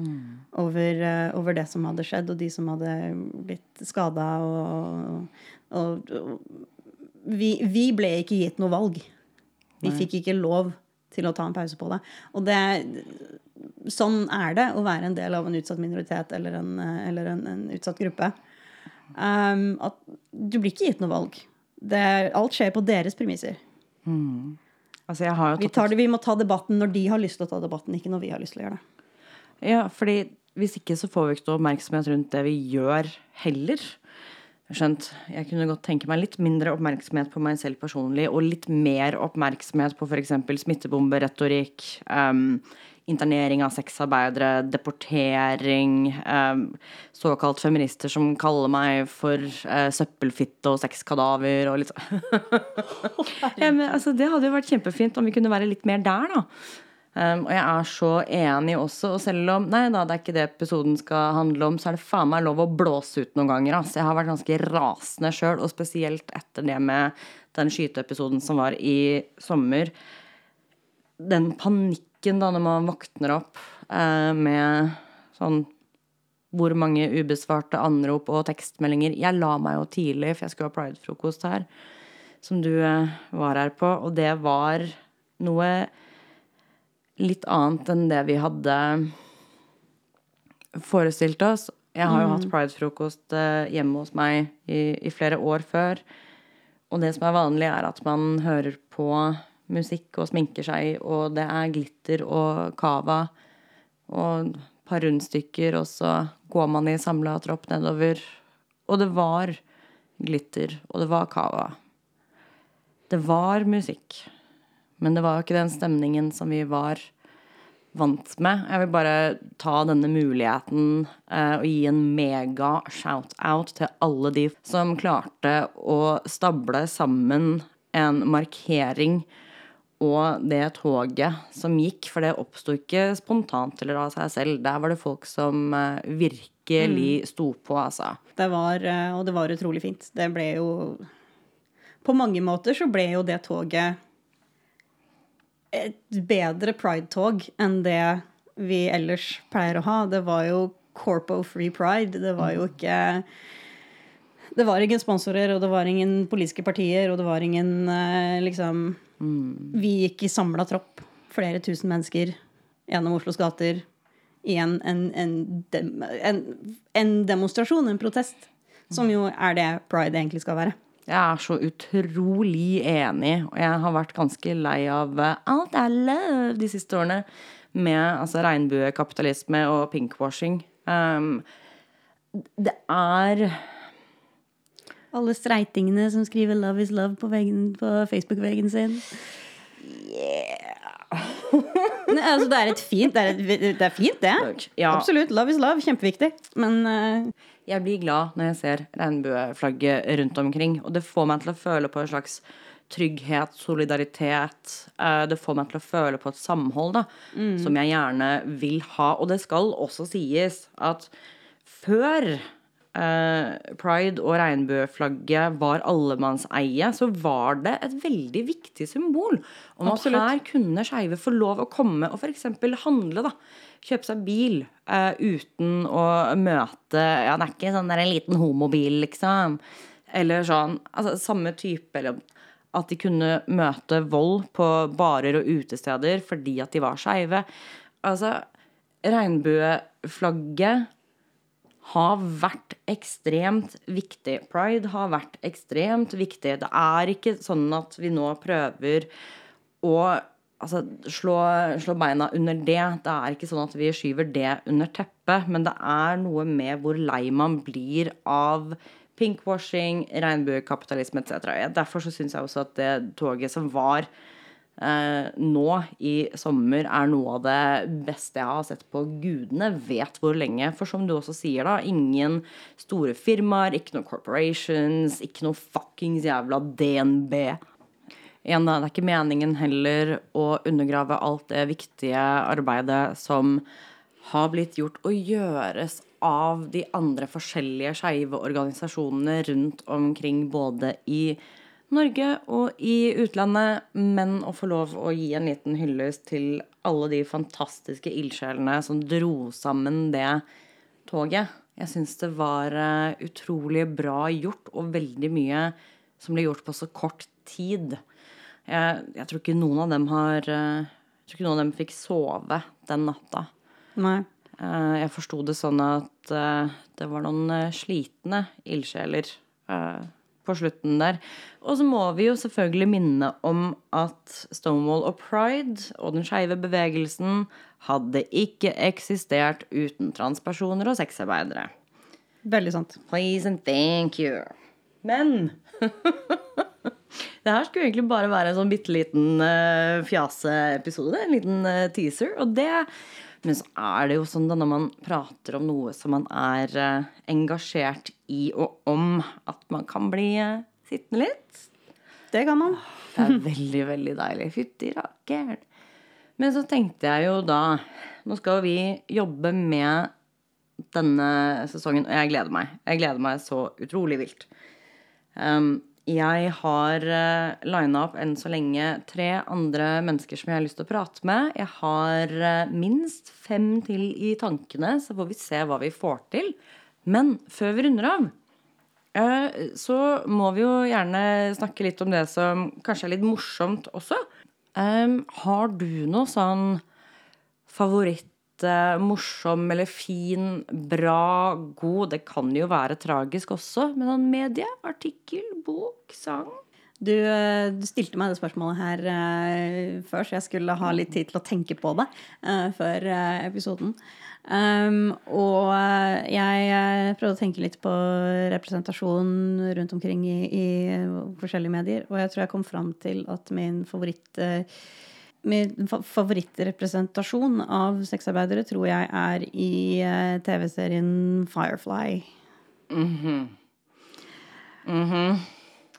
Mm. Over, uh, over, det som hadde skjedd, og de som hadde blitt skada. Og, og, og vi, vi, ble ikke gitt noe valg. Vi Nei. fikk ikke lov til å ta en pause på det. Og det, sånn er det å være en del av en utsatt minoritet eller en, eller en, en utsatt gruppe. Um, at du blir ikke gitt noe valg. Det, alt skjer på deres premisser. Mm. Altså, vi, det, vi, må ta debatten når de har lyst til å ta debatten, ikke når vi har lyst til å gjøre det. Ja, fordi hvis ikke så får vi ikke noe oppmerksomhet rundt det vi gjør heller. Skjønt, jeg kunne godt tenke meg litt mindre oppmerksomhet på meg selv personlig, og litt mer oppmerksomhet på f.eks. smittebomberetorikk, um, internering av sexarbeidere, deportering, um, såkalt feminister som kaller meg for uh, søppelfitte og sexkadaver og litt sånn. ja, altså, det hadde jo vært kjempefint om vi kunne være litt mer der, da. Um, og jeg er så enig også. Og selv om nei da, det er ikke det episoden skal handle om, så er det faen meg lov å blåse ut noen ganger. Altså. Jeg har vært ganske rasende sjøl, og spesielt etter det med den skyteepisoden som var i sommer. Den panikken da når man våkner opp uh, med sånn hvor mange ubesvarte anrop og tekstmeldinger. Jeg la meg jo tidlig, for jeg skulle ha pridefrokost her, som du uh, var her på, og det var noe litt annet enn det vi hadde forestilt oss. Jeg har jo mm. hatt pridefrokost eh, hjemme hos meg i, i, flere år før. Og det som er vanlig, er at man hører på musikk og sminker seg, og det er glitter og cava og et par rundstykker, og så går man i samla tropp nedover. Og det var glitter, og det var cava. Det var musikk. Men det var jo ikke den stemningen som vi var vant med. Jeg vil bare ta denne muligheten eh, og gi en mega shout-out til alle de som klarte å stable sammen en markering og det toget som gikk, for det oppsto ikke spontant eller av seg selv. Der var det folk som eh, virkelig mm. sto på, altså. Det var, eh, og det var utrolig fint. Det ble jo På mange måter så ble jo det toget et bedre pride-tog enn det vi ellers pleier å ha. Det var jo Corpo Free Pride. Det var jo ikke Det var ingen sponsorer, og det var ingen politiske partier, og det var ingen eh, liksom mm. Vi gikk i samla tropp, flere tusen mennesker, gjennom Oslos gater i en, en, en, en, en demonstrasjon, en protest. Som jo er det pride egentlig skal være. Jeg er så utrolig enig, og jeg har vært ganske lei av eh, alt er love de siste årene. Med altså, regnbuekapitalisme og pinkwashing. Um, det er Alle streitingene som skriver 'love is love' på, veggen- på Facebook-veggen sin. Nei, altså, det er et fint, det er, et, det er fint, det. Ja. Absolutt. Love is love. Kjempeviktig. Men uh... Jeg blir glad når jeg ser regnbueflagget rundt omkring. Og det får meg til å føle på en slags trygghet, solidaritet. Eh, Det får meg til å føle på et samhold da, som jeg gjerne vil ha. Og det skal også sies at før eh, pride og regnbueflagget var allemannseie, så var det et veldig viktig symbol om Absolutt. at her kunne skeive få lov å komme og f.eks. handle. da, Kjøpe seg bil eh, uten å møte Ja, det er ikke sånn der en liten homobil, liksom. Eller sånn altså, Samme type eller at de kunne møte vold på barer og utesteder fordi at de var skeive. Altså, regnbueflagget har vært ekstremt viktig. Pride har vært ekstremt viktig. Det er ikke sånn at vi nå prøver å altså, slå, slå beina under det. Det er ikke sånn at vi skyver det under teppet, men det er noe med hvor lei man blir av pinkwashing, regnbuekapitalisme etc. Derfor så syns jeg også at det toget som var nå i sommer, er noe av det beste jeg har sett på gudene vet hvor lenge. For som du også sier, da, ingen store firmaer, ikke noe corporations, ikke noe fuckings jævla DNB. Igjen da, Det er ikke meningen heller å undergrave alt det viktige arbeidet som har blitt gjort og gjøres av de andre forskjellige skeive organisasjonene rundt omkring, både i Norge og i utlandet, men å få lov å gi en liten hyllest til alle de fantastiske ildsjelene som dro sammen det toget. Jeg syns det var eh, utrolig bra gjort, og veldig mye som ble gjort på så kort tid. Jeg, jeg tror ikke noen av dem har eh, Jeg tror ikke noen av dem fikk sove den natta. nei. Eh, Jeg forsto det sånn at det var noen slitne ildsjeler på slutten der. Og så må vi jo selvfølgelig minne om at Stonewall og Pride og den skeive bevegelsen hadde ikke eksistert uten transpersoner og sexarbeidere. Veldig sant. Please and thank you. Men det her skulle egentlig bare være en sånn bitte liten uh, fjaseepisode. En liten uh, teaser. Og det Men så er det jo sånn da når man prater om noe som man er eh, engasjert i og om, at man kan bli eh, sittende litt. Det kan man. Det er veldig, veldig deilig. Fytti rakkeren. Men så tenkte jeg jo da Nå skal vi jobbe med denne sesongen, og jeg gleder meg. Jeg gleder meg så utrolig vilt. Um, jeg har uh, lina opp enn så lenge tre andre mennesker som jeg har lyst til å prate med. Jeg har uh, minst fem til i tankene, så får vi se hva vi får til. Men før vi runder av, uh, så må vi jo gjerne snakke litt om det som kanskje er litt morsomt også. Um, har du noe sånn favoritt, morsom eller fin, bra, god Det kan jo være tragisk også, men sånn medie, artikkel, bok, sang Du, eh, du stilte meg det spørsmålet her uh, før, så jeg skulle ha litt tid til å tenke på det uh, før uh, episoden. Um, og jeg prøvde å tenke litt på representasjon rundt omkring i, i forskjellige medier, og jeg tror jeg kom fram til at min favoritt Min fa favorittrepresentasjon av sexarbeidere tror jeg er i eh, TV-serien Firefly.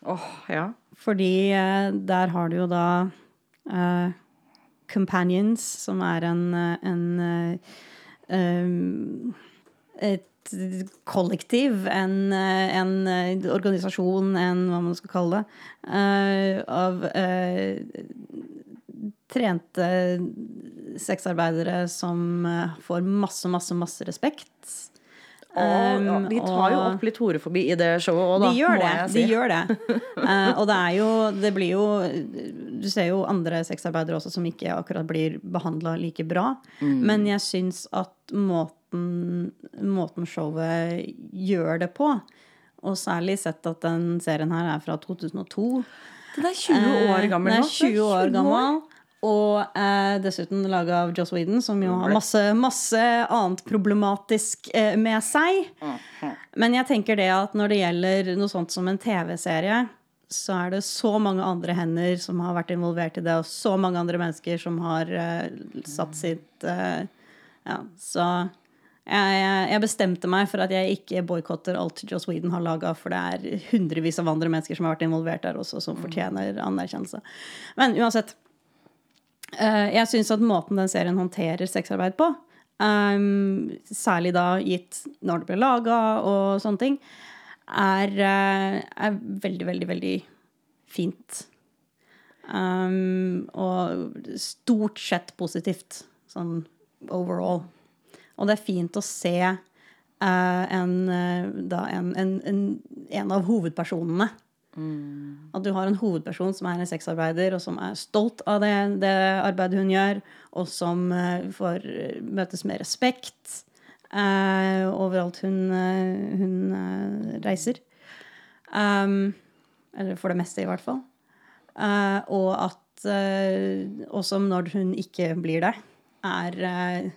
Åh, ja. Fordi eh, der har du jo da uh, Companions, som er en, en uh, um, Et kollektiv, en, en organisasjon, en hva man skal kalle det, uh, av eh, trente sexarbeidere som eh, får masse, masse, masse respekt. Og, ja, Um, de tar jo opp litt horefobi i det showet òg, da. de gjør det. Si. De gjør det. uh, og det er jo Det blir jo du ser jo andre sexarbeidere også som ikke akkurat blir behandla like bra. Men jeg syns at måten, måten showet gjør det på, og særlig sett at den serien her er fra 2002 Den er 20 år gammel nå. Den er 20 år gammel. Og eh, dessuten laga av Joss Whedon, som jo har masse, masse annet problematisk eh, med seg. Men jeg tenker det at når det gjelder noe sånt som en TV-serie, så er det så mange andre hender som har vært involvert i det, og så mange andre mennesker som har eh, satt sitt eh, Ja, så jeg, bestemte meg for at jeg ikke boikotter alt Joss Whedon har laga, for det er hundrevis av andre mennesker som har vært involvert der også, som fortjener anerkjennelse. Men uansett. eh, jeg syns at måten den serien håndterer sexarbeid på, ehm, særlig da gitt når det ble laga og sånne ting, er, eh, er veldig, veldig, veldig fint. Um, og stort sett positivt, sånn overall. Og det er fint å se uh, en, eh, da en, en, en, en av hovedpersonene. At du har en hovedperson som er en sexarbeider, og som er stolt av det, det arbeidet hun gjør, og som uh, får møtes med respekt uh, overalt hun, hun reiser. Um, eller for det meste, i hvert fall. Og at eh, også når hun ikke blir det, er eh,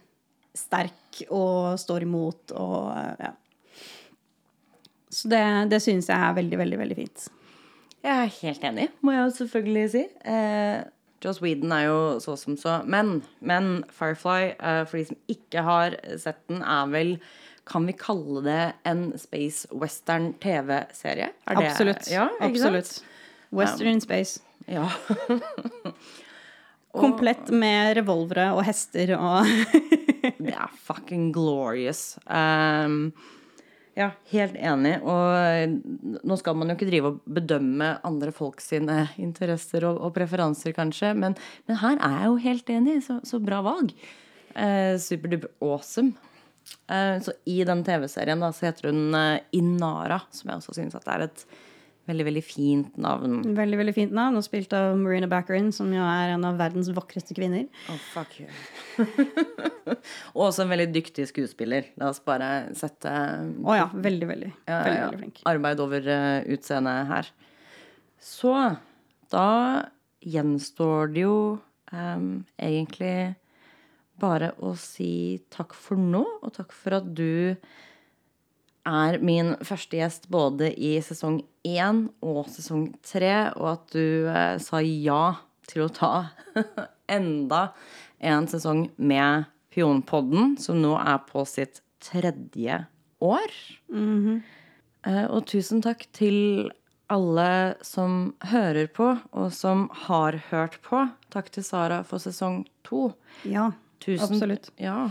og står imot og eh, ja. Så det, det syns jeg er veldig, veldig, veldig fint. Jeg er helt enig, må jeg selvfølgelig si. Eh, Joss Whedon er jo så som så. Men, men Firefly, eh, for de som ikke har sett den, er vel Kan vi kalle det en space western TV-serie? Er Absolutt. Ja. Absolutt. Western in space. Ja. Komplett med revolvere og hester og Det er fucking glorious. Um, ja, helt enig. Og nå skal man jo ikke drive og bedømme andre folk sine interesser og, og preferanser, kanskje, men, men her er jeg jo helt enig. Så, så bra valg. Uh, Superduper awesome. Uh, så i den TV-serien da, så heter hun uh, Inara, som jeg også syns er et veldig, veldig fint navn. Veldig veldig fint navn, og spilt av Marina Baccarin, som jo er en av verdens vakreste kvinner. Oh, fuck you. og også en veldig dyktig skuespiller. La oss bare sette Å ja, veldig, veldig. Ja, veldig, ja, veldig flink. Arbeid over uh, utseendet her. Så da gjenstår det jo um, egentlig bare å si takk for nå, og takk for at du er min første gjest både i sesong én og sesong tre, og at du eh, sa ja til å ta enda en sesong med Pionpodden, som nå er på sitt tredje år. Eh, Og tusen takk til alle som hører på, og som har hørt på. Takk til Sara for sesong to. Ja, Tusen, absolutt. Ja.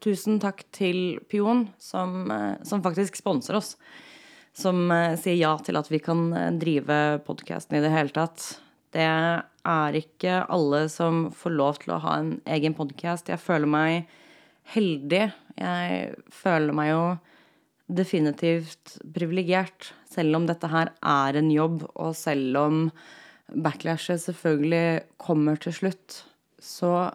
Tusen takk til Pion, som, eh, som faktisk sponser oss. Som eh, sier ja til at vi kan eh, drive podkasten i det hele tatt. Det er ikke alle som får lov til å ha en egen podkast. Jeg føler meg heldig. Jeg føler meg jo definitivt privilegert, selv om dette her er en jobb, og selv om backlashet selvfølgelig kommer til slutt, så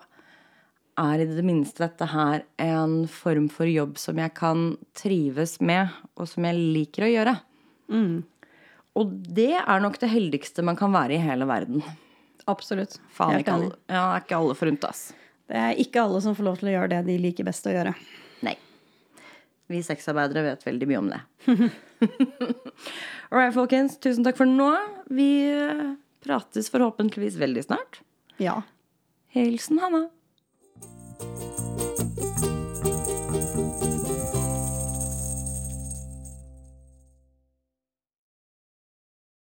er i det minste dette her en form for jobb som jeg kan trives med, og som jeg liker å gjøre. Og det er nok det heldigste man kan være i hele verden. Absolutt. Faen, ikke alle, ja, det er ikke alle forunt, ass. Det er ikke alle som får lov til å gjøre det de liker best å gjøre. Nei. Vi sexarbeidere vet veldig mye om det. All right, folkens. Tusen takk for nå. Vi prates forhåpentligvis veldig snart. Ja. Hilsen Hanna. thank you